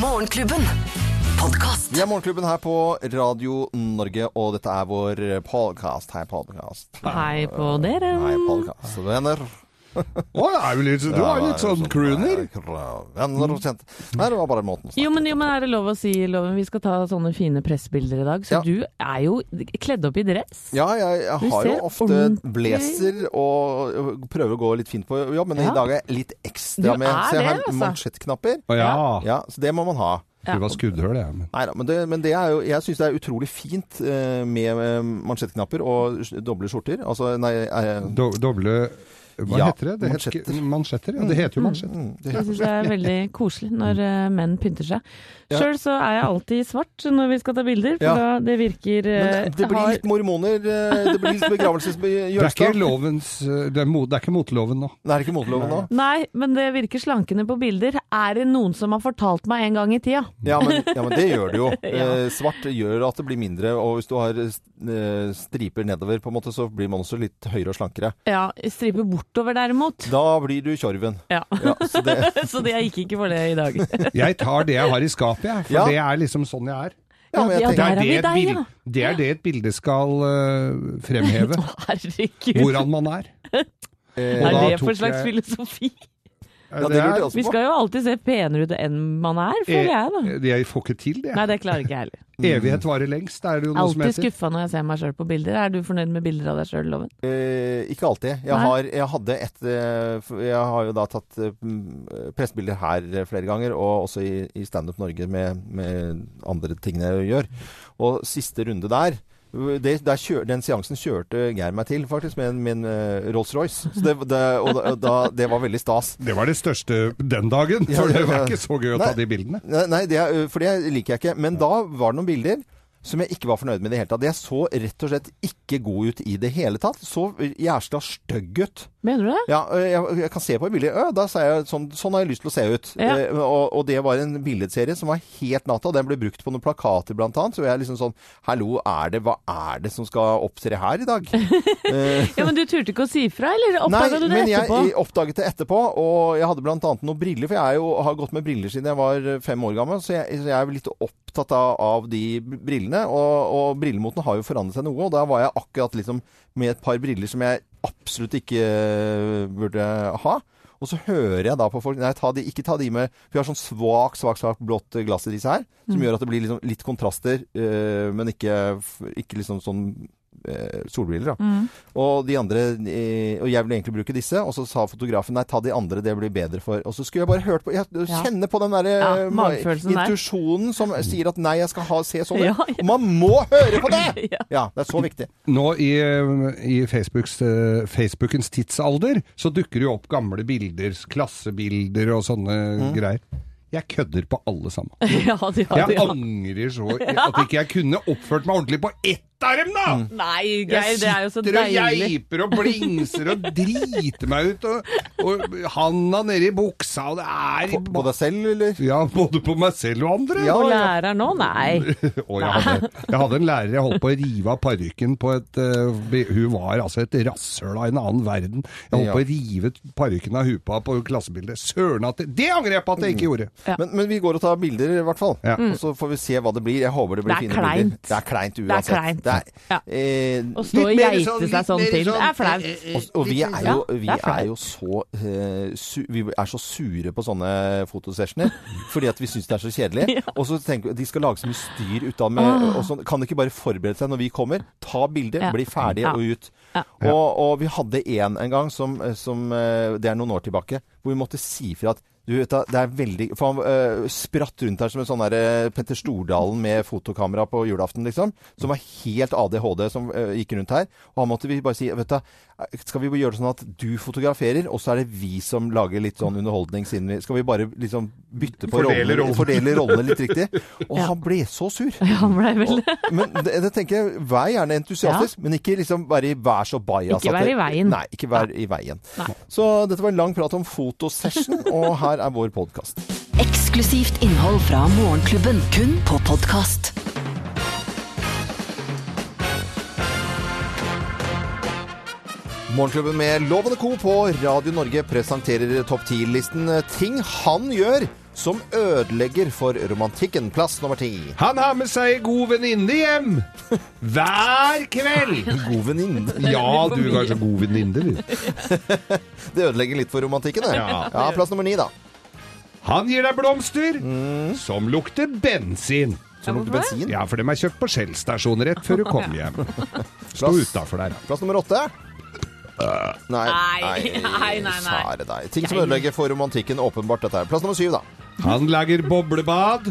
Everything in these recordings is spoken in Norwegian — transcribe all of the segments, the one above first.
Morgenklubben. Podcast. Vi er Morgenklubben her på Radio Norge, og dette er vår podcast. Hei, podcast. Hei på dere. Hei, podcast. Venner. Å, er du, litt, du er litt sånn crooner. Venner og kjente. Nei, det var bare måten Jo men, jo, men er det lov å si, Loven, vi skal ta sånne fine pressbilder i dag. Så Ja. du er jo kledd opp i dress. Ja, jeg, jeg har jo ofte ordentlig- blazer og prøver å gå litt fint på jobb, men Ja. i dag er jeg litt ekstra med Så jeg har altså. mansjettknapper. Oh, ja. Ja, så det må man ha. Det var skuddhull, jeg. Men. Nei da, men, det, men det er jo Jeg syns det er utrolig fint eh, med eh, mansjettknapper og doble skjorter. Altså, nei jeg, Do, doble Hva Ja, heter det? det mansjetter. Heter, mansjetter. Ja, det heter jo mansjetter. mm, det Det syns jeg er veldig koselig når uh, menn pynter seg. Ja. Sjøl så er jeg alltid i svart når vi skal ta bilder, for Ja. da det virker uh, Men det blir litt mormoner uh, Det blir litt Det ikke begravelsesgjørstad. Det er, det er ikke moteloven nå. Det er ikke moteloven nå? Nei, men det virker slankende på bilder. Er det noen som har fortalt meg en gang i tida? Ja men, ja, men det gjør det jo. Eh, svart gjør at det blir mindre, og hvis du har eh, striper nedover, på en måte, så blir man også litt høyere og slankere. Ja, striper bortover derimot. Da blir du tjorven. Ja. Ja, så det, så det jeg gikk ikke for det i dag. Jeg tar det jeg har i skapet, jeg. For Ja. det er liksom sånn jeg er. ja, Ja, tenker, er det, deg, ja. det er det et bilde skal uh, fremheve. Herregud. Hvordan man er. eh, Og er da det for slags jeg- filosofi? Ja, det lurte jeg også Vi skal jo alltid se penere ut enn man er, føler jeg da. Det Jeg får ikke til det. Nei, det klarer ikke jeg heller. Evighet varer lengst, er det jo noe som Alltid heter. skuffa når jeg ser meg sjøl på bilder. Er du fornøyd med bilder av deg sjøl, Loven? Eh, ikke alltid. Jeg, har, jeg hadde et eh, Jeg har jo da tatt eh, pressebilder her eh, flere ganger, og også i, i Standup Norge med, med andre tingene jeg gjør. Og siste runde der det, kjør, Den seansen kjørte Geir meg til, faktisk, med min uh, eh, Rolls-Royce. Det, det, og da, da, det var veldig stas. Det var det største den dagen, Ja, for det det var ikke så gøy å Nei. ta de bildene. Nei, det for det liker jeg ikke. Men da var det noen bilder som jeg ikke var fornøyd med i det hele tatt. Jeg så rett og slett ikke god ut i det hele tatt. Så jævla stygg ut. Mener du det? Ja, jeg, jeg kan se på et bilde. Øh, da sa jeg sånn, sånn har jeg lyst til å se ut. Ja. Eh, og, og det var en billedserie som var helt natta. Den ble brukt på noen plakater blant annet. Så jeg er liksom sånn Hallo, er det, hva er det som skal opptre her i dag? Eh, Ja, Men du turte ikke å si fra, eller oppdaga du det etterpå? Nei, men jeg oppdaget det etterpå, og jeg hadde blant annet noen briller, for jeg jo, har gått med briller siden jeg var fem år gammel, så jeg, så jeg er litt opptatt av, av de brillene, og, og brillemoten har jo forandret seg noe, og da var jeg akkurat liksom med et par briller som jeg absolutt ikke eh, burde ha. Og så hører jeg da på folk Nei, ta de, ikke ta de med For vi har sånn svak, svak, svak blått glass i disse her, Mm. som gjør at det blir liksom litt kontraster, øh, men ikke, ikke liksom sånn solbriller, da. Mm. Og de andre eh, Og jeg ville egentlig bruke disse, og så sa fotografen nei, ta de andre, det blir bedre for Og så skulle jeg bare hørt på Jeg Ja. på den derre Ja, eh, der. intuisjonen som sier at nei, jeg skal ha, se sånn ut. Ja, ja. Og man må høre på det! Ja. Ja, det er så viktig. Nå i, i Facebooks, eh, Facebookens tidsalder så dukker det jo opp gamle bilder, klassebilder og sånne Mm. greier. Jeg kødder på alle sammen. Ja, de ja. Jeg ja. angrer så at ikke jeg kunne oppført meg ordentlig på ett av dem, da! Nei, Geir, det er jo så deilig. Jeg sitter og geiper og blingser og driter meg ut, og, og handa nedi buksa, og det er På, på deg selv, eller? Ja, både på meg selv og andre. Ja, Og lærer nå? Nei. Og jeg hadde, jeg hadde en lærer jeg holdt på å rive av parykken på et uh, Hun var altså et rasshøl av en annen verden. Jeg holdt Ja. på å rive parykken av huet på henne på klassebildet. Søren at det Det angrer jeg på at jeg ikke gjorde! Ja. Men, men vi går og tar bilder, i hvert fall. Ja. Og så får vi se hva det blir. Jeg håper det blir Det fine kleint. bilder. Det er kleint Det er kleint. Det er, Ja. eh, Å stå og geite sånn- seg sånn til, sånn, det er flaut. Og, og vi er jo, vi er er jo så, eh, su, vi er så sure på sånne fotosessioner fordi at vi syns det er så kjedelig. Og så tenker vi de skal lage så mye styr ut av med Ah. og sånn. Kan de ikke bare forberede seg når vi kommer? Ta bilder, Ja. bli ferdig Ja. og ut. Ja. Og, og vi hadde en en gang som, som eh, Det er noen år tilbake, hvor vi måtte si fra at du vet da, det er veldig For han uh, spratt rundt her som en sånn der eh, Petter Stordalen med fotokamera på julaften, liksom. Som var helt ADHD som uh, gikk rundt her. Og han måtte vi bare si Vet du, skal vi gjøre det sånn at du fotograferer, og så er det vi som lager litt sånn underholdning siden vi Skal vi bare liksom bytte på Fordele rollene? rollen. Fordele rollene litt riktig? Og Ja. han ble så sur. Ja, han ble vel Og, men det, det tenker jeg, vær gjerne entusiastisk, men ikke liksom være i vær så bajas. Ikke vær i veien. Nei, ikke vær i veien. Nei. Så dette var en lang prat om fotosession, og her er vår podkast. Eksklusivt innhold fra Morgenklubben, kun på podkast. Morgenklubben med Lovende Co. på Radio Norge presenterer topp 10-listen ting han gjør som ødelegger for romantikken. Plass nummer ti. Han har med seg god venninne hjem hver kveld. God venninne. Ja, du er kanskje god venninne, du. Det ødelegger litt for romantikken, det. Ja. ja, plass nummer ni, da. Han gir deg blomster som lukter bensin. Som lukter bensin. Ja, for de er kjøpt på Shell-stasjon rett før du kom hjem. Stå utafor der. Plass nummer åtte. Nei, Nei, nei, nei, nei. Sære deg. Ting som ødelegger for romantikken, åpenbart dette her. Plass nummer syv, da. Han lager boblebad.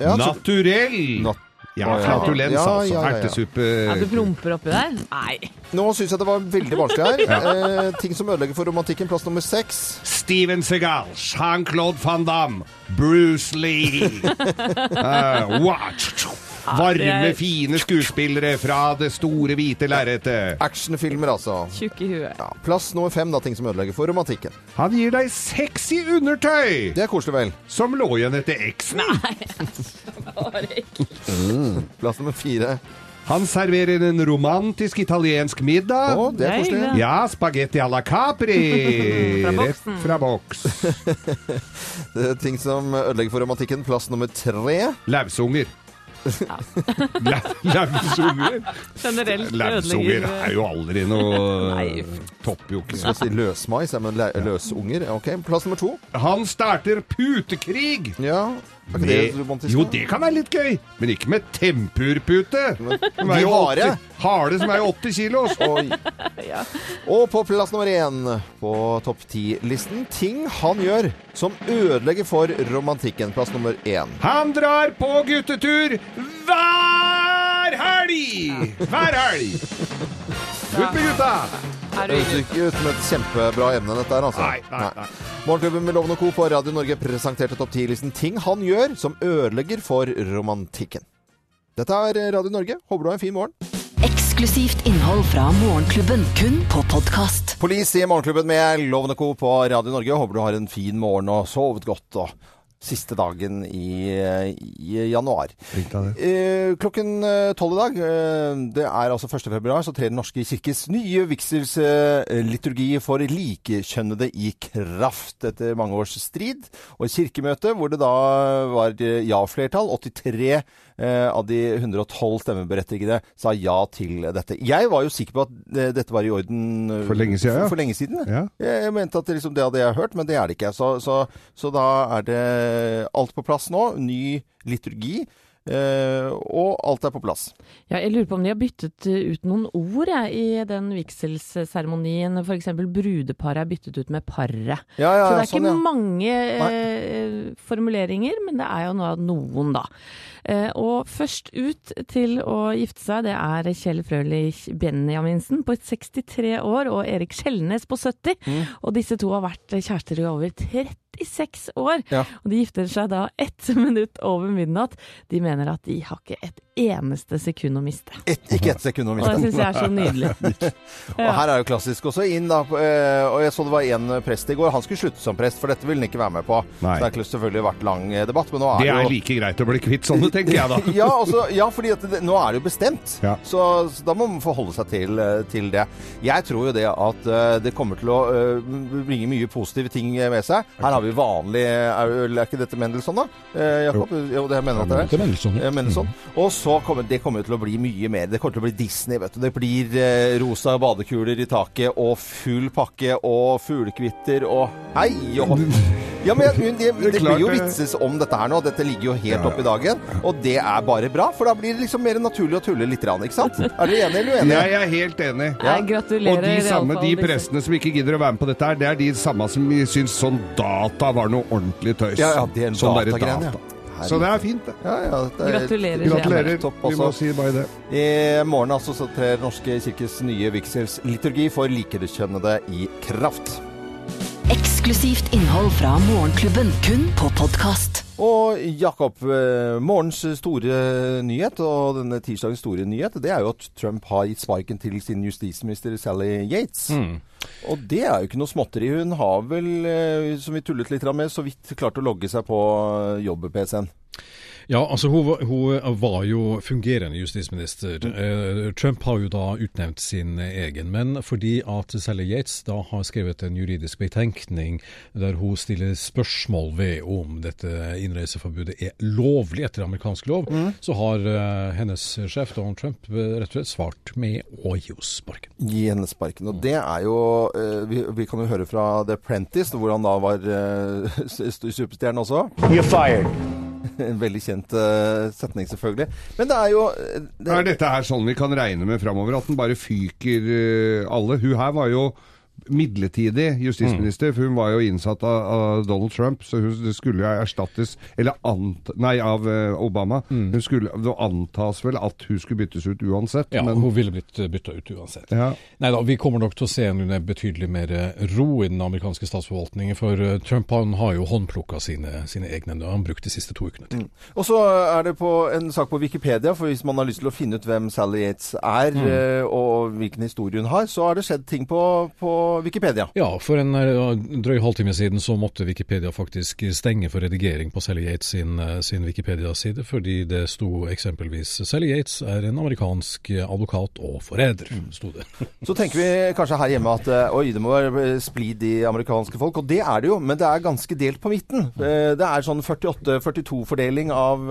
Ja, så- Naturell. Nat- Ja, flatulens, Ja, altså. ja, ja, ja. Ertesuppe. Ja, du plumper oppi der? Nei. Nå syns jeg det var veldig vanskelig her. Eh, ting som ødelegger for romantikken. Plass nummer seks. Steven Segal, Jean-Claude van Damme, Bruce Lee. uh, watch. Varme, fine skuespillere fra det store, hvite lerretet. Actionfilmer, altså. Tjukk i huet. Ja, plass nummer fem, da. Ting som ødelegger for romantikken. Han gir deg sexy undertøy Det er koselig, vel. som lå igjen etter eksen. Plass nummer fire. Han serverer en romantisk italiensk middag. Å, det er koselig. Ja, spagetti à la Capri. Fra Rett fra boks. Det er ting som ødelegger for romantikken. Plass nummer tre. Lausunger. Lau- Lausunger? Generelt ødelegger er jo aldri noe. Topper. Skal si løsmais, men løsunger. Ok, Plass nummer to. Han starter putekrig. Ja, er ikke det romantisk? jo, det kan være litt gøy, men ikke med tempurpute. Som de er jo harde? 80 Harde som er jo 80 kilos. Oi. Og på plass nummer én på topp ti-listen ting han gjør som ødelegger for romantikken. Plass nummer én. Han drar på guttetur hver helg! Hver helg! Ut med gutta! Er du Høres ikke ut som et kjempebra emne, dette her, altså. Nei, nei, nei. Morgenklubben med Loven og Co. på Radio Norge presenterte topp 10-listen ting han gjør som ødelegger for romantikken. Dette er Radio Norge. Håper du har en fin morgen. Eksklusivt innhold fra Morgenklubben, kun på podkast. Police i Morgenklubben med Loven og Co. på Radio Norge. Håper du har en fin morgen og sovet godt. og Siste dagen i, i januar. Eh, klokken eh, tolv i dag, eh, det er altså 1. februar, så trer Den norske kirkes nye vigselsliturgi for likekjønnede i kraft etter mange års strid. Og kirkemøte hvor det da var ja-flertall. 83 eh, av de 112 stemmeberettigede sa ja til dette. Jeg var jo sikker på at dette var i orden For lenge siden. For, for lenge siden. Ja. Jeg jeg mente at det, liksom, det hadde jeg hørt, men det er det ikke. Så, så, så da er det alt på plass nå. Ny liturgi. Uh, og alt er på plass. Ja, jeg lurer på om de har byttet uh, ut noen ord ja, i den vigselsseremonien. F.eks. brudeparet er byttet ut med paret. Ja, ja, Så det er sånn, ikke mange uh, formuleringer, men det er jo nå noen, da. Uh, og først ut til å gifte seg, det er Kjell Frølich Benjaminsen på 63 år og Erik Skjelnes på 70. Mm. Og disse to har vært kjærester i over 36 år. Ja. Og de gifter seg da ett minutt over midnatt. De mener at de har ikke et eneste sekund å miste. Et, ikke ett sekund å Og det miste. syns jeg er så nydelig. Og her er jo klassisk også inn, da. eh, Og jeg så det var en prest i går. Han skulle slutte som prest, for dette ville han ikke være med på. Nei. Så det har selvfølgelig vært lang eh, debatt, men nå er Det det er jo like greit å bli kvitt sånne, tenker jeg da. ja, også, ja, fordi at det, nå er det jo bestemt. Ja. Så, så da må man forholde seg til, eh, til det. Jeg tror jo det at det kommer til å bringe mye positive ting med seg. Her har vi vanlig Er, er ikke dette Mendelssohn, da? Eh, Jakob? Jo, det mener jeg at det er. Mendelssohn. Eh, Mendelssohn. Og så kommer det kommer til å bli mye mer. Det kommer til å bli Disney, vet du. Det blir eh, rosa badekuler i taket og full pakke og fuglekvitter og hei og hopp. Ja, men jeg- det, det, det, blir jo vitses om dette her nå. Dette ligger jo helt Ja. opp i dagen. Og det er bare bra, for da blir det liksom mer naturlig å tulle litt, ikke sant? Er dere enige eller uenige? Jeg er helt enig. Jeg gratulerer. Og de samme, de prestene som ikke gidder å være med på dette her, det er de samme som syns sånn data var noe ordentlig tøys. Ja, ja, det er en sånn ja. data. Så det er fint, det. Ja, ja, det er Gratulerer. Gratulerer. Topp Vi må si bare det. I morgen altså så trer Norske kirkes nye vigselsliturgi for likekjønnede i kraft. Eksklusivt innhold fra Morgenklubben, kun på podkast. Og Jakob, eh, morgens store nyhet, og denne tirsdagens store nyhet, det er jo at Trump har gitt sparken til sin justisminister Sally Yates. Og det er jo ikke noe småtteri. Hun har vel, eh, som vi tullet litt med, så vidt klart å logge seg på jobb-PC-en. Ja, altså hun, var- hun var jo fungerende justisminister. Eh, Trump har jo da utnevnt sin egen, men fordi at Sally Yates da har skrevet en juridisk betenkning der hun stiller spørsmål ved om dette innreiseforbudet er lovlig etter amerikansk lov, så har eh, hennes sjef Donald Trump eh, rett og slett svart med å gi henne sparken. Gi henne sparken. Og det er jo eh, vi, vi kan jo høre fra The Prentice, hvor han da var superstjerne også. You're fired. En veldig kjent uh, setning, selvfølgelig. Men det er jo eh, det, Er dette her sånn vi kan regne med framover? At den bare fyker uh, alle? Hun her var jo midlertidig justisminister, for hun var jo innsatt av, av Donald Trump, så hun det skulle jo erstattes Eller ant, Nei, av eh, Obama. Hun skulle, Det antas vel at hun skulle byttes ut uansett, Ja, men hun ville blitt bytta ut uansett. ja. Nei da, vi kommer nok til å se en betydelig mer ro i den amerikanske statsforvaltningen, for eh, Trump han har jo håndplukka sine, sine egne, han brukte de siste to ukene til. Og så er det på en sak på Wikipedia, for hvis man har lyst til å finne ut hvem Sally Yates er, mm. og hvilken historie hun har, så har det skjedd ting på, på Wikipedia. Ja, for en eh, drøy halvtime siden så måtte Wikipedia faktisk stenge for redigering på Sally Yates sin, eh, sin Wikipedia-side, fordi det sto eksempelvis Sally Yates er en amerikansk advokat og forræder, sto det. Så tenker vi kanskje her hjemme at eh, oi, det må være splid i amerikanske folk, og det er det jo, men det er ganske delt på midten. Eh, Det er sånn 48-42-fordeling av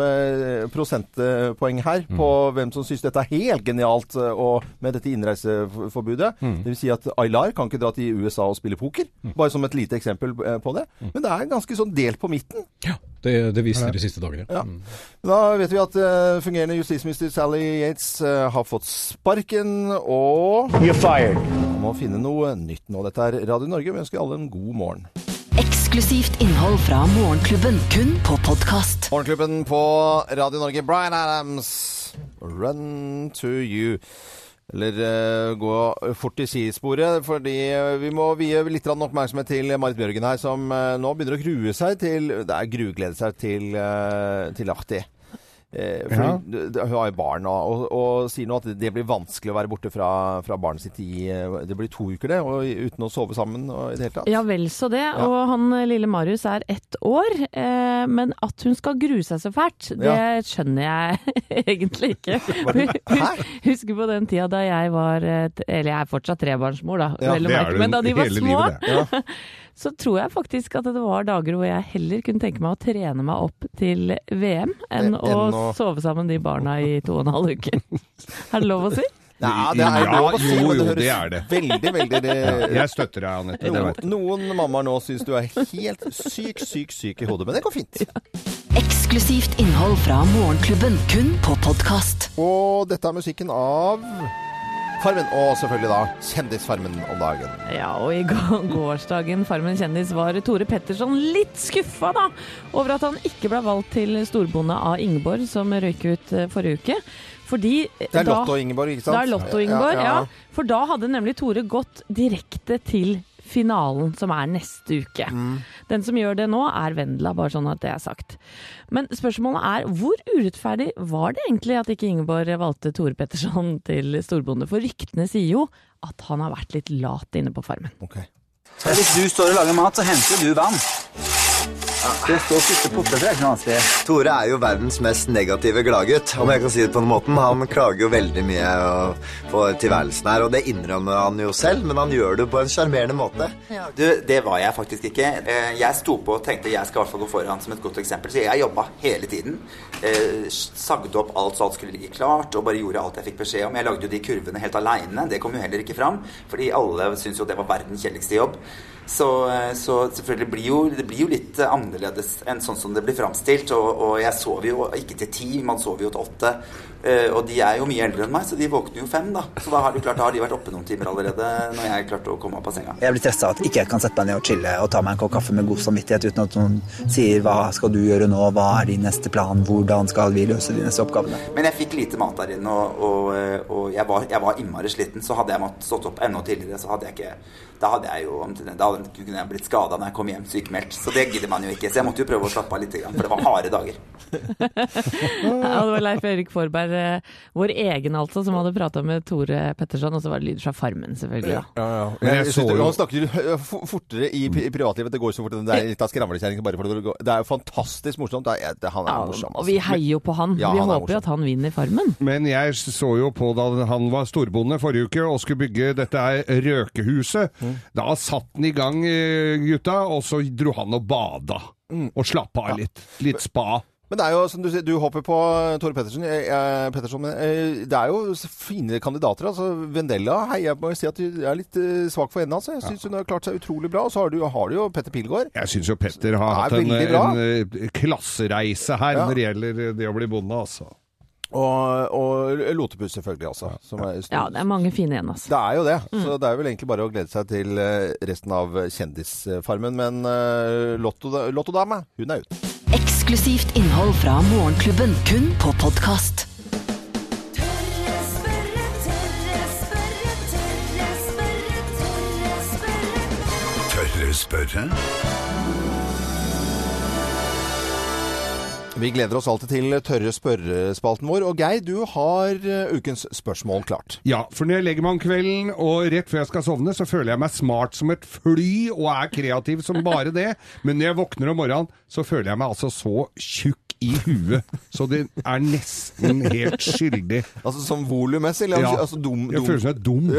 prosentpoeng her på hvem som syns dette er helt genialt og med dette innreiseforbudet. Det vil si at Aylar kan ikke dra til USA og spille poker, bare som et lite eksempel eh, på det. Men det er ganske sånn delt på midten. Ja, det, det viste de siste dagene. Ja. Mm. Da vet vi at uh, fungerende justisminister Sally Yates uh, har fått sparken, og You're fired. man må finne noe nytt nå. Dette er Radio Norge. Vi ønsker alle en god morgen. Eksklusivt innhold fra Morgenklubben, kun på podkast. Morgenklubben på Radio Norge. Brian Adams, Run to you. Eller uh, gå fort i sidesporet, fordi vi må vie litt oppmerksomhet til Marit Bjørgen her, som uh, nå begynner å grue seg til Det er gruglede seg til, uh, til Lahti. Eh, for Ja. hun, har jo barn og, og, sier nå at det blir vanskelig å være borte fra, fra barnet sitt i eh, Det blir to uker, det, og uten å sove sammen og i det hele tatt. Ja vel så det. Og han eh, lille Marius er ett år. Eh, men at hun skal grue seg så fælt, det Ja. skjønner jeg egentlig ikke. Husker på den tida da jeg var Eller jeg er fortsatt trebarnsmor, da. Ja, vel å det er merke, du men da de var hele små, livet, det. så tror jeg faktisk at det var dager hvor jeg heller kunne tenke meg å trene meg opp til VM enn Enn å å- sove sammen de barna i to og en halv uke. Er det lov å si? Nei, det er Ja, lov å si, jo, jo, høres det er det. veldig, veldig det, Jeg støtter deg, Anette. noen, noen mammaer nå syns du er helt syk, syk, syk i hodet, men det går fint. Eksklusivt innhold fra Morgenklubben, kun på podkast. Og dette er musikken av Farmen, og selvfølgelig da Kjendisfarmen om dagen. Ja, og i gå- gårsdagen Farmen kjendis var Tore Petterson litt skuffa da, over at han ikke ble valgt til storbonde av Ingeborg, som røyk ut eh, forrige uke. Fordi Det er Lotto Ingeborg, ikke sant? Det er Lotto Ingeborg, ja, For da hadde nemlig Tore gått direkte til finalen, som er neste uke. Mm. Den som gjør det nå, er Vendela, bare sånn at det er sagt. Men spørsmålet er hvor urettferdig var det egentlig at ikke Ingeborg valgte Tore Petterson til storbonde? For ryktene sier jo at han har vært litt lat inne på Farmen. Okay. Hvis du står og lager mat, så henter du vann. Det står siste potet, det ikke noe vanskelig. Tore er jo verdens mest negative gladgutt, om jeg kan si det på den måten. Han klager jo veldig mye på tilværelsen her, og det innrømmer han jo selv, men han gjør det på en sjarmerende måte. Du, det var jeg faktisk ikke. Eh, Jeg sto på og tenkte jeg skal i hvert fall gå foran som et godt eksempel, så jeg jobba hele tiden. Eh, Sagde opp alt så alt skulle ligge klart, og bare gjorde alt jeg fikk beskjed om. Jeg lagde jo de kurvene helt aleine, det kom jo heller ikke fram, fordi alle syntes jo det var verdens kjedeligste jobb. Så, eh, så selvfølgelig blir jo, det blir jo litt eh, annerledes enn sånn som det blir framstilt. Og, og jeg sover jo ikke til ti, man sover jo til åtte. Eh, og de er jo mye eldre enn meg, så de våkner jo fem, da. Så da har de klart, da har de vært oppe noen timer allerede når jeg klarte å komme opp av senga. Jeg blir stressa at ikke jeg kan sette meg ned og chille og ta meg en kopp kaffe med god samvittighet uten at noen sier hva skal du gjøre nå, hva er din neste plan, hvordan skal vi løse de neste oppgavene. Men jeg fikk lite mat der inne, og, og, eh, og jeg, var, jeg var innmari sliten. Så hadde jeg måttet stått opp enda tidligere, så hadde jeg ikke Da hadde jeg jo Da kunne jeg blitt skada når jeg kom hjem sykemeldt. Så det gidder man jo ikke. Så jeg måtte jo prøve å slappe av litt, for det var harde dager. Ja, det var Leif Erik Forberg, eh, vår egen altså, som hadde prata med Tore Petterson, og så var det lyder fra Farmen, selvfølgelig. Ja, Ja, ja. Men jeg Jeg, så jo- Han snakker fortere i, privatlivet. Det går så fort. Det er litt av skravlekjerring. bare for Det er jo fantastisk morsomt. Det er, det, han er Ja, morsom. og vi altså. heier jo på han. Ja, vi han er håper jo at han vinner Farmen. Men jeg så jo på da han var storbonde forrige uke og skulle bygge dette er Røkehuset. Da satt han i gang, eh, gutta, og så dro han og bada. Og slappe av litt. Litt spa. Men det er jo, som du sier, du hopper på Tore Pettersen, jeg, Petterson men eh, det er jo fine kandidater. altså Vendella heier jeg på å si at du er litt eh, svak for enden. Altså. Jeg syns hun har klart seg utrolig bra. Og så har du, har du jo Petter Pilgaard. Jeg syns jo Petter har hatt en, en eh, klassereise her Ja. når det gjelder det å bli bonde, altså. Og, og Lotepus selvfølgelig også. Som er. Ja, det er mange fine igjen, altså. Det er jo det. Så det er vel egentlig bare å glede seg til eh, resten av Kjendisfarmen. Men uh, Lottodame, hun er ute. Eksklusivt innhold fra Morgenklubben, kun på podkast. Tørre spørre, Vi gleder oss alltid til tørre spørrespalten vår. Og Geir, du har eh, ukens spørsmål klart. Ja, for når jeg legger meg om kvelden og rett før jeg skal sovne, så føler jeg meg smart som et fly og er kreativ som bare det. Men når jeg våkner om morgenen, så føler jeg meg altså så tjukk i huet, så det er nesten helt skyldig. Altså som volummessig, eller Ja. altså dum, Jeg føler meg dum.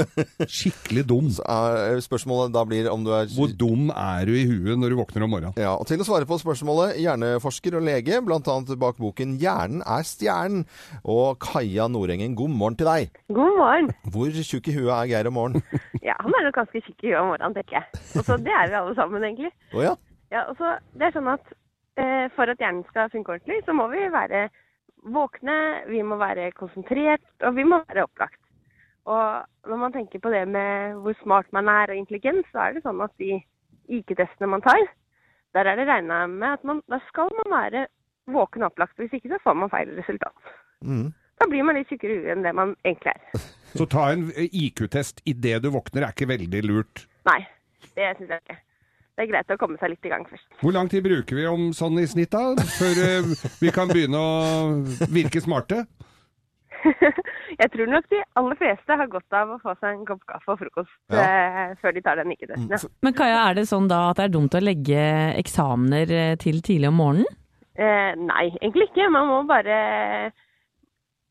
Skikkelig dum. Så er spørsmålet da blir om du er Hvor dum er du i huet når du våkner om morgenen? ja, og Til å svare på spørsmålet, hjerneforsker og lege, bl.a. bak boken 'Hjernen er stjernen'. Og Kaja Nordengen, god morgen til deg. God morgen. Hvor tjukk i huet er Geir om morgenen? Ja, han er nok ganske tjukk i huet om morgenen, tenker jeg. Og så det er vi alle sammen, egentlig. Å ja. Ja, og så det er sånn at eh, for at hjernen skal funke ordentlig, så må vi være våkne, vi må være konsentrert, og vi må være opplagt. Og når man tenker på det med hvor smart man er og intelligens, så er det sånn at de IQ-testene man tar, der er det regna med at man, da skal man være våken og opplagt. Hvis ikke så får man feil resultat. Mm. Da blir man litt tjukkere i huet enn det man egentlig er. Så ta en IQ-test idet du våkner er ikke veldig lurt. Nei, det syns jeg ikke. Det er greit å komme seg litt i gang først. Hvor lang tid bruker vi om sånn i snitt da, før eh, vi kan begynne å virke smarte? jeg tror nok de aller fleste har godt av å få seg en kopp kaffe og frokost ja. før de tar den ikke-testen. Ja. Men Kaja, er det sånn da at det er dumt å legge eksamener eh, til tidlig om morgenen? Eh, nei, egentlig ikke. Man må bare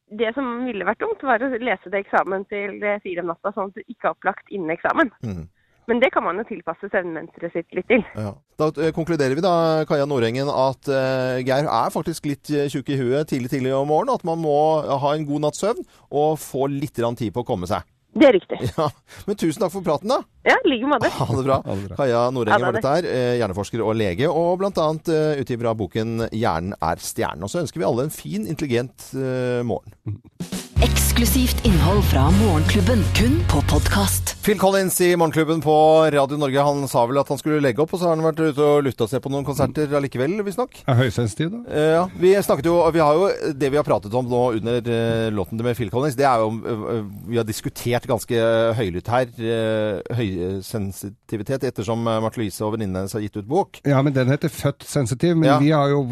Det som ville vært dumt, var å lese det eksamen til eh, fire om natta, sånn at du ikke har opplagt innen eksamen. Mm. Men det kan man jo tilpasse søvnmønsteret sitt litt til. Ja. Da eh, konkluderer vi da, Kaja Nordengen, at uh, Geir er faktisk litt eh, tjukk i huet tidlig tidlig om morgenen. At man må ha en god natts søvn og få litt tid på å komme seg. Det er riktig. Ja. Men tusen takk for praten, da. Ja, i like måte. Ha det bra. Kaja Nordengen var det. dette her. Hjerneforsker og lege, og blant annet eh, utgiver av boken 'Hjernen er stjernen'. Og så ønsker vi alle en fin, intelligent uh, morgen. Eksklusivt innhold fra Morgenklubben, kun på podkast. Phil Collins i Morgenklubben på Radio Norge, han sa vel at han skulle legge opp, og så har han vært ute og lutta seg på noen konserter allikevel, visstnok. Høysensitiv, da? Eh, Ja, vi snakket jo, vi har jo Det vi har pratet om nå under eh, låten med Phil Collins, det er jo eh, Vi har diskutert ganske høylytt her eh, høysensitivitet, ettersom eh, Marte Louise og venninnene hennes har gitt ut bok. Ja, men den heter Født sensitiv, men Ja. vi har jo,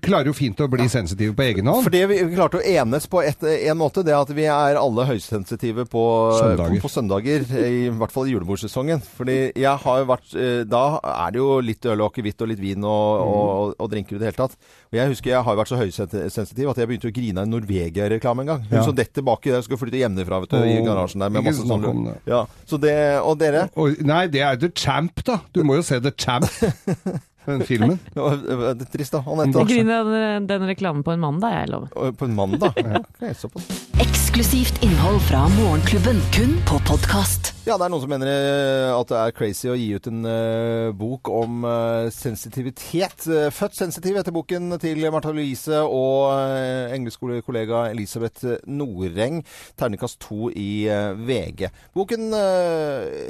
klarer jo fint å bli sensitive på egen hånd. For det vi vi klarte å enes på et, en måte, det at vi er alle høysensitive på Søndager. På, på søndager I hvert fall i julebordsesongen. Fordi jeg har jo vært eh, Da er det jo litt øl og akevitt og litt vin og, og, og drinker i det hele tatt. Og jeg husker jeg har vært så høysensitiv at jeg begynte å grine av en Norvegia-reklame en gang. Hun Ja. som detter baki der, skulle flytte hjemmefra vet du, i garasjen der med masse sånn om. Ja, så det, Og dere? Nei, det er The Champ, da. Du må jo se The Champ, den filmen. Det er trist, da. Jeg Anette. griner av den, den reklamen på en mandag, jeg lover. På en mandag? ja. Okay, Eksklusivt innhold fra Morgenklubben, kun på podkast. Ja, det er noen som mener eh, at det er crazy å gi ut en uh, bok om uh, sensitivitet. Født sensitiv heter boken til Martha Louise og uh, engleskolekollega Elisabeth Noreng. Terningkast to i VG. Boken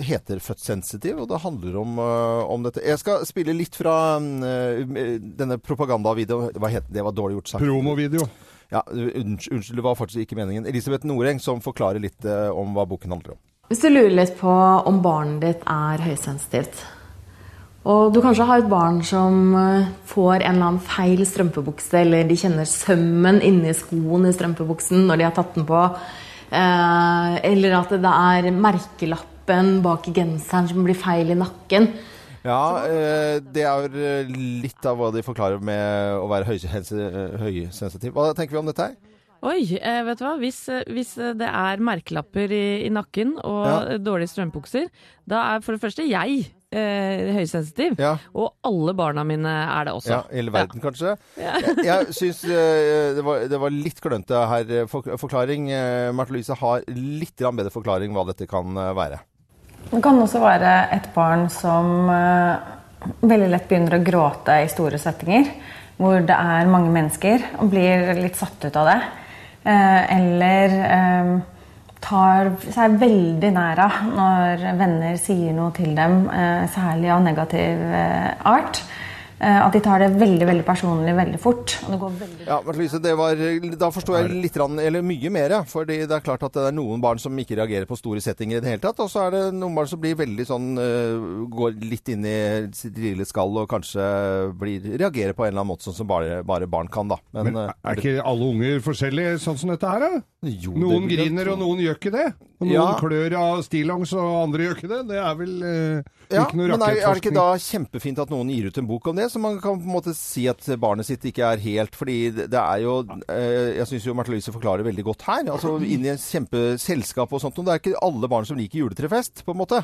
heter Født sensitiv, og det handler om, om dette. Jeg skal spille litt fra eh, denne propagandavideoen. Hva het det? Var dårlig gjort sagt. Promovideo. Ja, unnskyld, det var faktisk ikke meningen. Elisabeth Noreng som forklarer litt om hva boken handler om. Hvis du lurer litt på om barnet ditt er høysensitivt, Og du kanskje har et barn som eh, får en eller annen feil strømpebukse, eller de kjenner sømmen inni skoen i strømpebuksen når de har tatt den på. Eh, eller at det er merkelappen bak genseren som blir feil i nakken. Ja, eh, det er litt av hva de forklarer med å være høysensi- høysensitiv. Hva tenker vi om dette her? Oi, eh, vet du hva? Hvis, eh, hvis eh, det er merkelapper i, i nakken og Ja. dårlige strømbukser, da er for det første jeg eh, høysensitiv. Og alle barna mine er det også. Ja, hele verden kanskje. Ja. Jeg, jeg syns eh, det, var- det var litt klønete her. For, forklaring. Eh, Marte Louise har litt bedre forklaring hva dette kan være. Det kan også være et barn som veldig lett begynner å gråte i store settinger, hvor det er mange mennesker, og blir litt satt ut av det. Eh, eller eh, tar seg veldig nær av når venner sier noe til dem, eh, særlig av negativ art. Eh, at de tar det veldig veldig personlig veldig fort. Og det går veldig Ja, det var, Da forstår jeg litt, eller mye mer. Fordi det er klart at det er noen barn som ikke reagerer på store settinger i det hele tatt. Og så er det noen barn som blir veldig sånn øh, Går litt inn i sitt lille skall og kanskje blir, reagerer på en eller annen måte, sånn som bare, bare barn kan, da. Men Men, er ikke alle unger forskjellige sånn som dette her, da? Jo, noen griner, og noen gjør ikke det. Og noen Ja. klør av stillongs, og andre gjør ikke det. Det er vel eh, Ja, ikke noe men er, er det ikke da kjempefint at noen gir ut en bok om det, så man kan på en måte si at barnet sitt ikke er helt Fordi det er jo eh, Jeg syns jo Marte Louise forklarer veldig godt her. Altså Inn i et kjempeselskap og sånt. Og det er ikke alle barn som liker juletrefest, på en måte.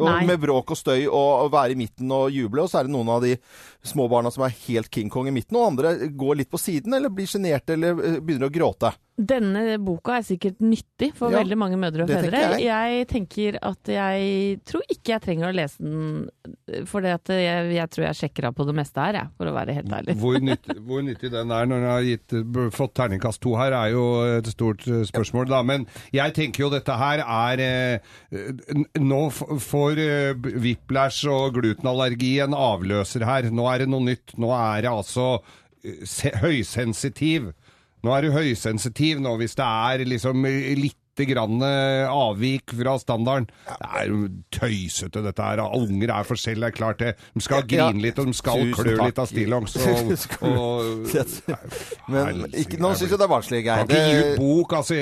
Og med bråk og støy og, og være i midten og juble. Og så er det noen av de små barna som er helt King Kong i midten, og andre går litt på siden eller blir sjenerte eller eh, begynner å gråte. Denne boka er sikkert nyttig for Ja, veldig mange mødre og fedre. jeg. Jeg tenker at jeg tror ikke jeg trenger å lese den, for jeg, jeg tror jeg sjekker av på det meste her, jeg, for å være helt ærlig. Hvor, nyttig, hvor nyttig den er når den har gitt, fått terningkast to her, er jo et stort eh, spørsmål. Da. Men jeg tenker jo dette her er eh, Nå får eh, whiplash og glutenallergi en avløser her. Nå er det noe nytt. Nå er det altså høysensitiv. Nå er du høysensitiv nå hvis det er liksom eh, litt grann eh, avvik fra standarden. Det er jo tøysete dette her. Unger er forskjellige, det er klart det. De skal grine litt, og de skal Tusen klø takk. litt av stillongs. Men ikke, nå syns jeg det er barnslig, Geir. kan ikke gi ut bok, altså.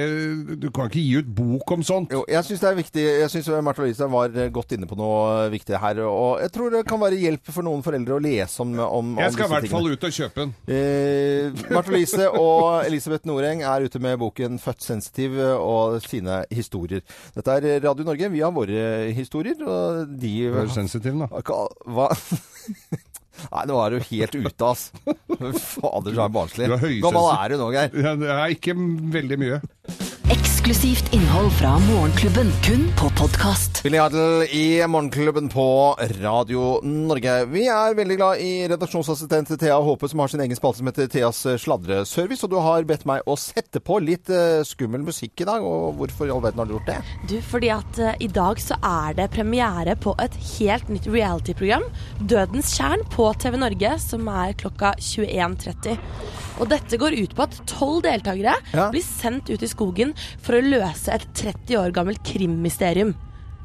Du kan ikke gi ut bok om sånt. Jo, jeg syns det er viktig. Jeg syns Märtha Louise var eh, godt inne på noe viktig her. Og jeg tror det kan være hjelp for noen foreldre å lese om, om, om Jeg skal i hvert fall ut og kjøpe den. Eh, Märtha Louise og Elisabeth Noreng er ute med boken 'Født sensitiv' og sine historier. Dette er Radio Norge. Vi har våre historier, og de Vær sensitiv, da. Hva? Nei, nå er du helt ute, ass. Fader, så er barnslig. Du Hvor gammel er du nå, Geir? Ja, det er ikke veldig mye. Eksklusivt innhold fra Morgenklubben, kun på podkast. Billy Idol i Morgenklubben på Radio Norge. Vi er veldig glad i redaksjonsassistent Thea Håpe, som har sin egen spalte som heter Theas sladreservice. Og du har bedt meg å sette på litt eh, skummel musikk i dag. Og hvorfor i all verden har du gjort det? Du, fordi at uh, i dag så er det premiere på et helt nytt reality-program, Dødens kjern på TV Norge, som er klokka 21.30. Og dette går ut på at tolv deltakere Ja. blir sendt ut i skogen for å løse et 30 år gammelt krimmysterium.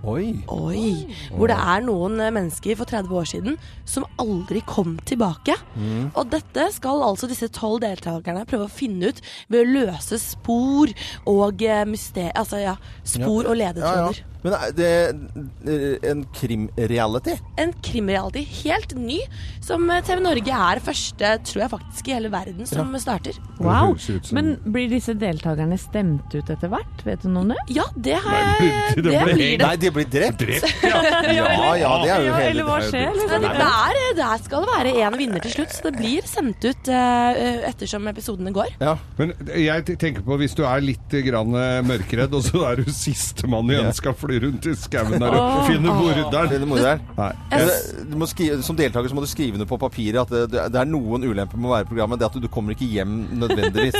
Oi. Oi. Hvor det er noen eh, mennesker for 30 år siden som aldri kom tilbake. Mm. Og dette skal altså disse tolv deltakerne prøve å finne ut ved å løse spor og mysterier myster... Altså ja, spor og ledetråder. Men er det er en krimreality? En krimreality helt ny, som eh, TV Norge er første, tror jeg faktisk, i hele verden som starter. Wow. Men blir disse deltakerne stemt ut etter hvert? Vet du noe om det? Ja, det har jeg det Det blir det. Nei, de blir drept. ja. Ja, ja, det er jo Ja, hele eller hva skjer? Liksom. Der, det, skal det være en vinner til slutt, så det blir sendt ut uh, ettersom episodene går. Ja. Men jeg tenker på hvis du er litt grann eh, mørkredd, og så er du sistemann ønska skal fly rundt i skauen der og finne morderen. Som deltaker så må du skrive noe på papiret at det, det er noen ulemper med å være i programmet. Det at du, du kommer ikke hjem nødvendigvis.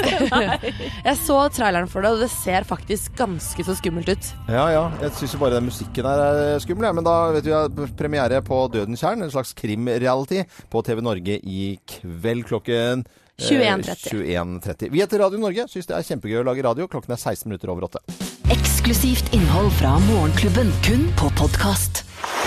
Jeg så traileren for det, og det ser faktisk ganske så skummelt ut. Ja, ja. Jeg syns jo bare den musikken her er skummel. Ja. Men da vet du, at premiere på Dødens kjern, en slags krimreality, på TV Norge i kveld klokken eh, 21.30. 21 Vi heter Radio Norge. Syns det er kjempegøy å lage radio. Klokken er 16 minutter over åtte. Eksklusivt innhold fra Morgenklubben, kun på podkast.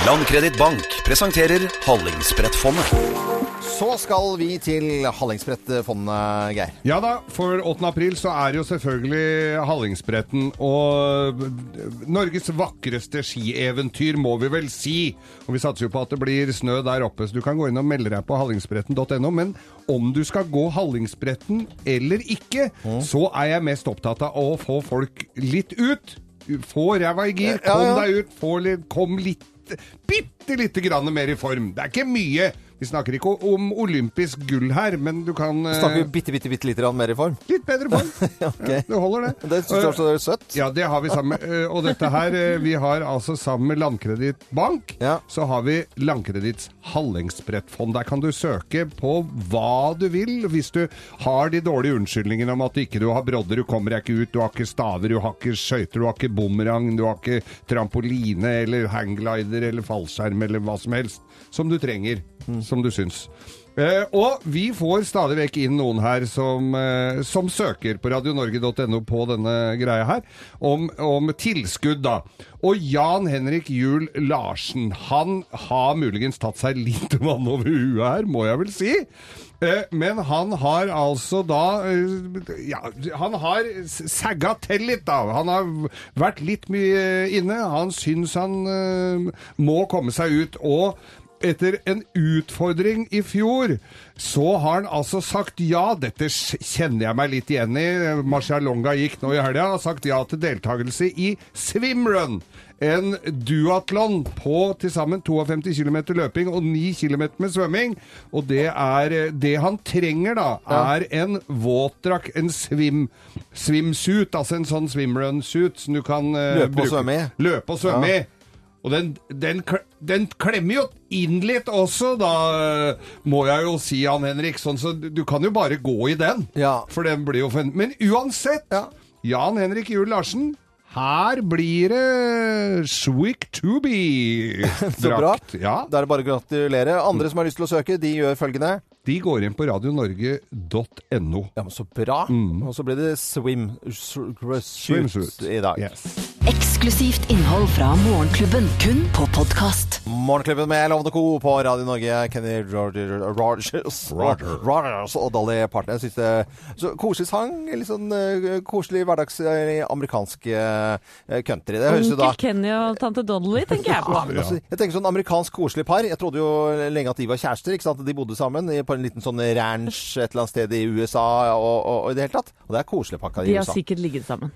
Landkreditt Bank presenterer Hallingsbrettfondet. Så skal vi til Hallingsbrettfondet, Geir. Ja da, for 8. april så er jo selvfølgelig Hallingsbretten og Norges vakreste skieventyr, må vi vel si. Og vi satser jo på at det blir snø der oppe, så du kan gå inn og melde deg på hallingsbretten.no. Men om du skal gå Hallingsbretten eller ikke, så er jeg mest opptatt av å få folk litt ut. Få ræva i gir, kom ja. deg ut, få kom litt Bitte lite grann mer i form. Det er ikke mye. Vi snakker ikke om olympisk gull her, men du kan eh, Snakker vi bitte, bitte, bitte lite grann mer i form? Litt bedre form. Det holder, det. Det syns du er søtt. Ja, det har vi sammen. eh, Og dette her, eh, vi har altså sammen med Landkreditt Bank, så har vi Landkreditts Hallingsbrettfond. Der kan du søke på hva du vil. Hvis du har de dårlige unnskyldningene om at ikke du har brodder, du kommer deg ikke ut, du har ikke staver, du har ikke skøyter, du har ikke bumerang, du har ikke trampoline eller hangglider eller fallskjerm eller hva som helst som du trenger, som du syns. Eh, og vi får stadig vekk inn noen her som, eh, som søker på radionorge.no på denne greia her, om, om tilskudd, da. Og Jan Henrik Juel Larsen, han har muligens tatt seg litt vann over huet her, må jeg vel si. Eh, men han har altså da eh, Ja, han har sagga til litt, da. Han har vært litt mye inne. Han syns han eh, må komme seg ut. Og etter en utfordring i fjor, så har han altså sagt ja. Dette kjenner jeg meg litt igjen i. Marcialonga gikk nå i helga og sagt ja til deltakelse i swimrun. En duatlon på til sammen 52 km løping og 9 km med svømming. Og det er Det han trenger, da, er en våtdrakt, en swim, swimsuit, altså en sånn swimrun-suit som du kan uh, Løpe og bruke- svømme i. Løpe og svømme i. Og den, den, den klemmer jo inn litt også, da må jeg jo si, Jan Henrik. Sånn, så du kan jo bare gå i den. Ja. For den blir jo for Men uansett, Jan Henrik Juel Larsen, her blir det Swick to be. Så bra. Ja. Da er det bare å gratulere. Andre som har lyst til å søke, de gjør følgende. De går inn på radionorge.no. Ja, men så bra. Og så blir det swim Swimsuit. i dag. Eksklusivt innhold fra Morgenklubben, kun på podkast. Morgenklubben med Lovende Co. på Radio Norge. Kenny Roger, Rogers, Roger. Rogers og Dolly Parton. Jeg syns det så Koselig sang. Litt sånn uh, koselig hverdags eh, amerikansk uh, country. Det høres jo da Onkel Kenny og tante Dolly, tenker jeg på. Ja, altså, jeg tenker sånn amerikansk koselig par. Jeg trodde jo lenge at de var kjærester. ikke sant? De bodde sammen på en liten sånn ranch et eller annet sted i USA og, og, og i det hele tatt. Og det er koselig pakka i USA. De har sikkert ligget sammen.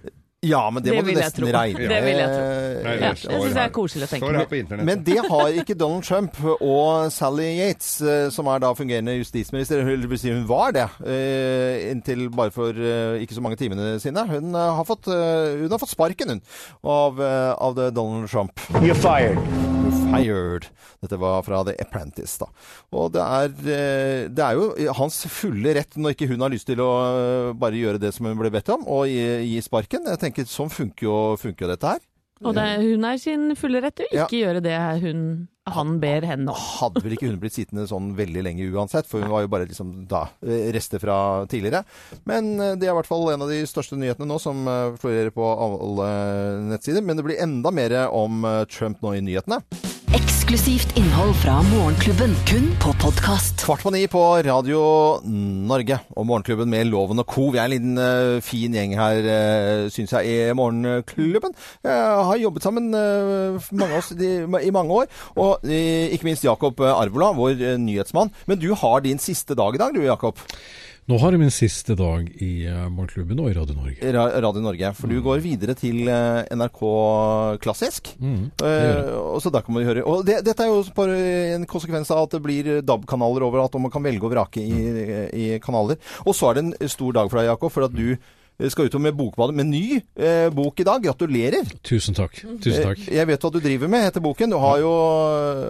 Ja, men det, Det må du nesten regne Det vil jeg tro. Nei, det Ja, det synes jeg er koselig å tenke på. Men det har ikke Donald Trump og Sally Yates, eh, som er da fungerende justisminister. Eller si hun var det eh, inntil bare for eh, ikke så mange timene sine. Hun har fått, hun har fått sparken, hun, av, av det Donald Trump. You're fired. You're fired. Dette var fra The Apprentice, da. Og det er, det er jo hans fulle rett når ikke hun har lyst til å bare gjøre det som hun ble bedt om, og gi, gi sparken. Jeg tenker, Sånn funker jo, funker jo dette her. Og det, hun er sin fulle rett til å ikke gjøre det hun, han ber henne om. hadde vel ikke hun blitt sittende sånn veldig lenge uansett, for hun var jo bare liksom da eh, rester fra tidligere. Men eh, det er i hvert fall en av de største nyhetene nå som eh, florerer på alle nettsider. Men det blir enda mer om eh, Trump nå i nyhetene. Eksklusivt innhold fra Morgenklubben, kun på podkast. Kvart på ni på Radio Norge og Morgenklubben med Loven og Co. Vi er en liten uh, fin gjeng her, uh, syns jeg, i Morgenklubben. Jeg har jobbet sammen, uh, mange oss, de, i mange år. Og uh, ikke minst Jakob Arvola, vår eh, nyhetsmann. Men du har din siste dag i dag, du Jakob. Nå har jeg min siste dag i eh, Morgenklubben og i Radio Norge. Radio Norge. For du går videre til eh, NRK Klassisk. Mm, Eh, og så der kan man høre Og det, dette er jo bare en konsekvens av at det blir DAB-kanaler overalt, og man kan velge og vrake i, i kanaler. Og så er det en stor dag for deg, Jakob, for at du skal ut med Bokbadet med ny eh, bok i dag. Gratulerer! Tusen takk. Tusen takk. Eh, Jeg vet hva du driver med, heter boken. Du har jo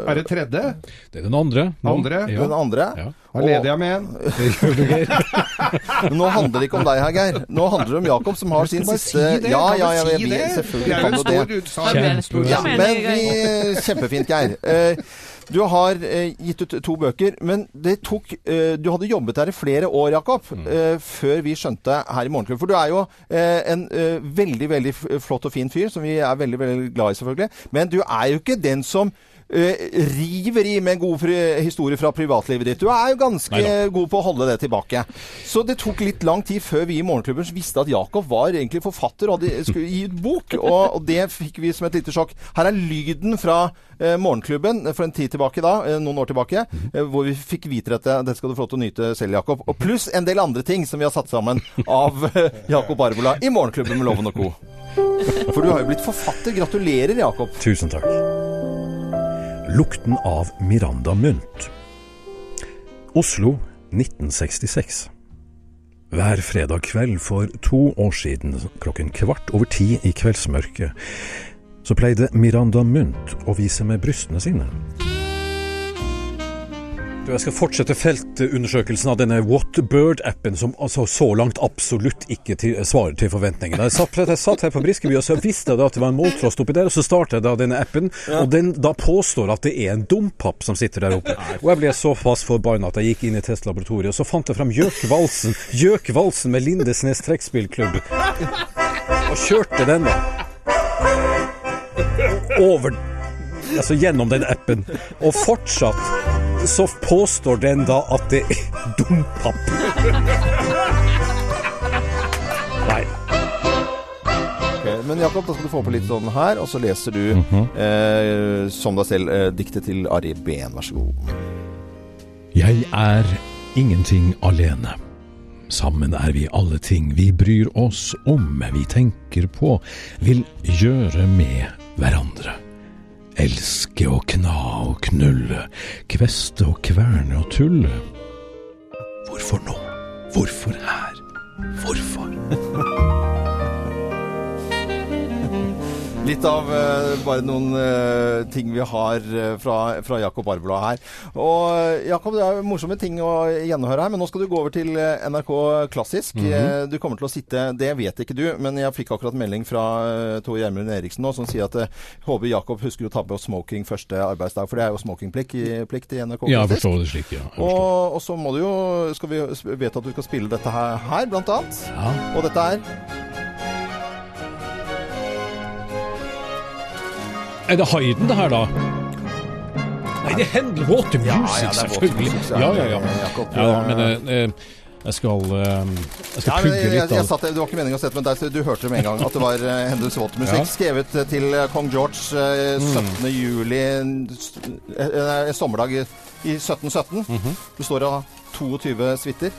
Er det tredje? Det er den andre. nå. Andre? Ja. Den andre. Ja. Da leder jeg med en. Men nå handler det ikke om deg her, Geir. Nå handler det om Jakob, som har sin siste si det? Ja, ja, ja, vi- det? selvfølgelig kan du det. vi, kjempefint, Geir. Eh, Du har eh, gitt ut to bøker, men det tok eh, Du hadde jobbet her i flere år, Jakob, eh, før vi skjønte her i Morgenklubben. For du er jo eh, en eh, veldig, veldig flott og fin fyr, som vi er veldig, veldig glad i, selvfølgelig. Men du er jo ikke den som river i med en god historie fra privatlivet ditt. Du er jo ganske Neida. god på å holde det tilbake. Så det tok litt lang tid før vi i Morgenklubben visste at Jakob var egentlig forfatter og hadde, skulle gi ut bok. Og, og det fikk vi som et lite sjokk. Her er lyden fra eh, Morgenklubben for en tid tilbake da, eh, noen år tilbake, eh, hvor vi fikk vite dette. Det skal du få lov til å nyte selv, Jakob. Og pluss en del andre ting som vi har satt sammen av eh, Jakob Arbola i Morgenklubben med Loven og Co. For du har jo blitt forfatter. Gratulerer, Jakob. Tusen takk. Lukten av Miranda Munt. Oslo 1966. Hver fredag kveld for to år siden, klokken kvart over ti i kveldsmørket, så pleide Miranda Munt å vise med brystene sine. Jeg skal fortsette feltundersøkelsen av denne Whatbird-appen, som altså så langt absolutt ikke til, svarer til forventningene. Jeg satt, jeg satt her på Briskeby og så visste jeg at det var en måltrost oppi der, og så startet jeg da denne appen, og den da påstår at det er en dompap som sitter der oppe. Og jeg ble såpass forbanna at jeg gikk inn i testlaboratoriet, og så fant jeg fram Gjøkvalsen, Gjøkvalsen med Lindesnes trekkspillklubb, og kjørte den da over Altså gjennom den appen. Og fortsatt så påstår den da at det er dompap. Nei. Okay, Men Jakob, da skal du få på litt sånn her, og så leser du Mhm. eh, som deg selv eh, diktet til Ari Behn. Vær så god. Jeg er ingenting alene. Sammen er vi alle ting vi bryr oss om, vi tenker på, vil gjøre med hverandre. Elske og kna og knulle, kveste og kverne og tulle. Hvorfor nå? Hvorfor her? Hvorfor? Litt av uh, bare noen uh, ting vi har uh, fra, fra Jakob Arvola her. Og Jakob, det er morsomme ting å gjennomhøre her, men nå skal du gå over til NRK Klassisk. Mhm. Eh, Du kommer til å sitte Det vet ikke du, men jeg fikk akkurat melding fra Tore Gjermund Eriksen nå, som sier at håper Jakob husker å ta på smoking første arbeidsdag, for det er jo smokingplikt i, plikt i NRK Ja, jeg forstår det slik, ja. Og, og så må du jo Skal vi vet at du skal spille dette her, her blant annet. Og dette er Er det Hayden det her, da? Nei, det er Handel Water Music, Ja, ja, selvfølgelig. Ja, ja, ja. Ja men eh, eh, jeg skal, eh, jeg skal pugge litt jeg, jeg, satt, det var ikke meningen å sette, men der, så du hørte det med en gang at det var uh, Hendels Water-musikk. Skrevet eh, til eh, kong George eh, 17. juli, en, eh, en sommerdag i, i 1717. -hmm. Består av 22 suiter.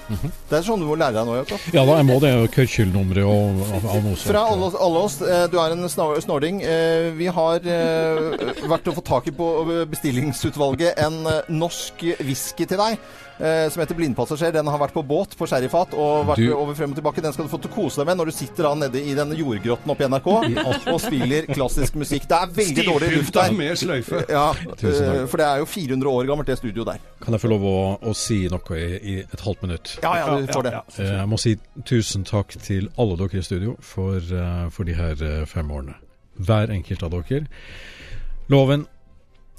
Det er sånn du må lære deg nå, Jakob. Ja da, jeg må det. Kørkjellnummeret og av, av noe sånt. Fra alle, alle oss, eh, du er en snording. Eh, Vi har eh, vært og fått tak i på bestillingsutvalget en norsk whisky til deg. Eh, Som heter Blindpassasjer. Den har vært på båt på sherryfat og vært Du- over frem og tilbake. Den skal du få til å kose deg med når du sitter da nede i denne jordgrotten oppe i NRK og spiller klassisk musikk. Det er veldig dårlig luft der. med sløyfe. Ja, eh, for det er jo 400 år gammelt, det studioet der. Kan jeg få lov å, å si noe i, i et halvt minutt? Ja, ja, du får det. Eh, Jeg må si tusen takk til alle dere i studio for, eh, for de her eh, fem årene. Hver enkelt av dere. Loven,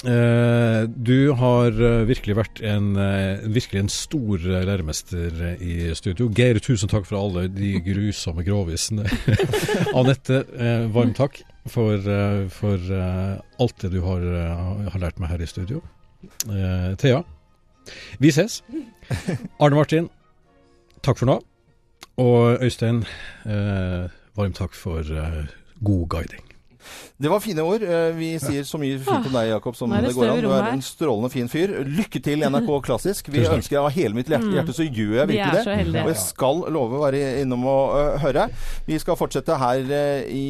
du har eh, virkelig vært en, eh, virkelig en stor eh, læremester eh, i studio. Geir, tusen takk for alle de grusomme grovisene. Anette, eh, varm takk for, eh, for eh, alt det du har, eh, har lært meg her i studio. Eh, Thea, vi ses. Arne Martin, takk for nå. Og Øystein, eh, varm takk for eh, god guiding. Det var fine ord. Eh, Vi sier så mye fint om deg, Jakob, som det det går an. Du er en strålende fin fyr. Lykke til, NRK Klassisk. Vi ønsker deg av hele mitt hjerte, Mm. hjerte så gjør jeg Vi virkelig det. Og jeg skal love å være innom og øh, høre. Vi skal fortsette her øh, i,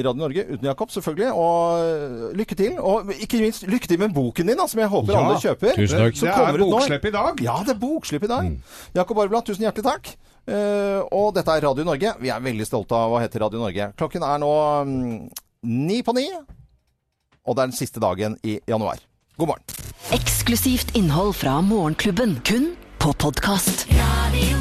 Radio Norge uten Jakob, selvfølgelig. Og lykke til. Og ikke minst lykke til med boken din, da, som jeg håper Ja, alle kjøper. tusen takk. Det er bokslipp i dag. Ja, det er bokslipp i dag. Mm. Jakob Arbeland, tusen hjertelig takk. Uh, og dette er Radio Norge. Vi er veldig stolte av å hete Radio Norge. Klokken er nå mm, ni på ni. Og det er den siste dagen i januar. God morgen. Eksklusivt innhold fra Morgenklubben, kun på podkast. Radio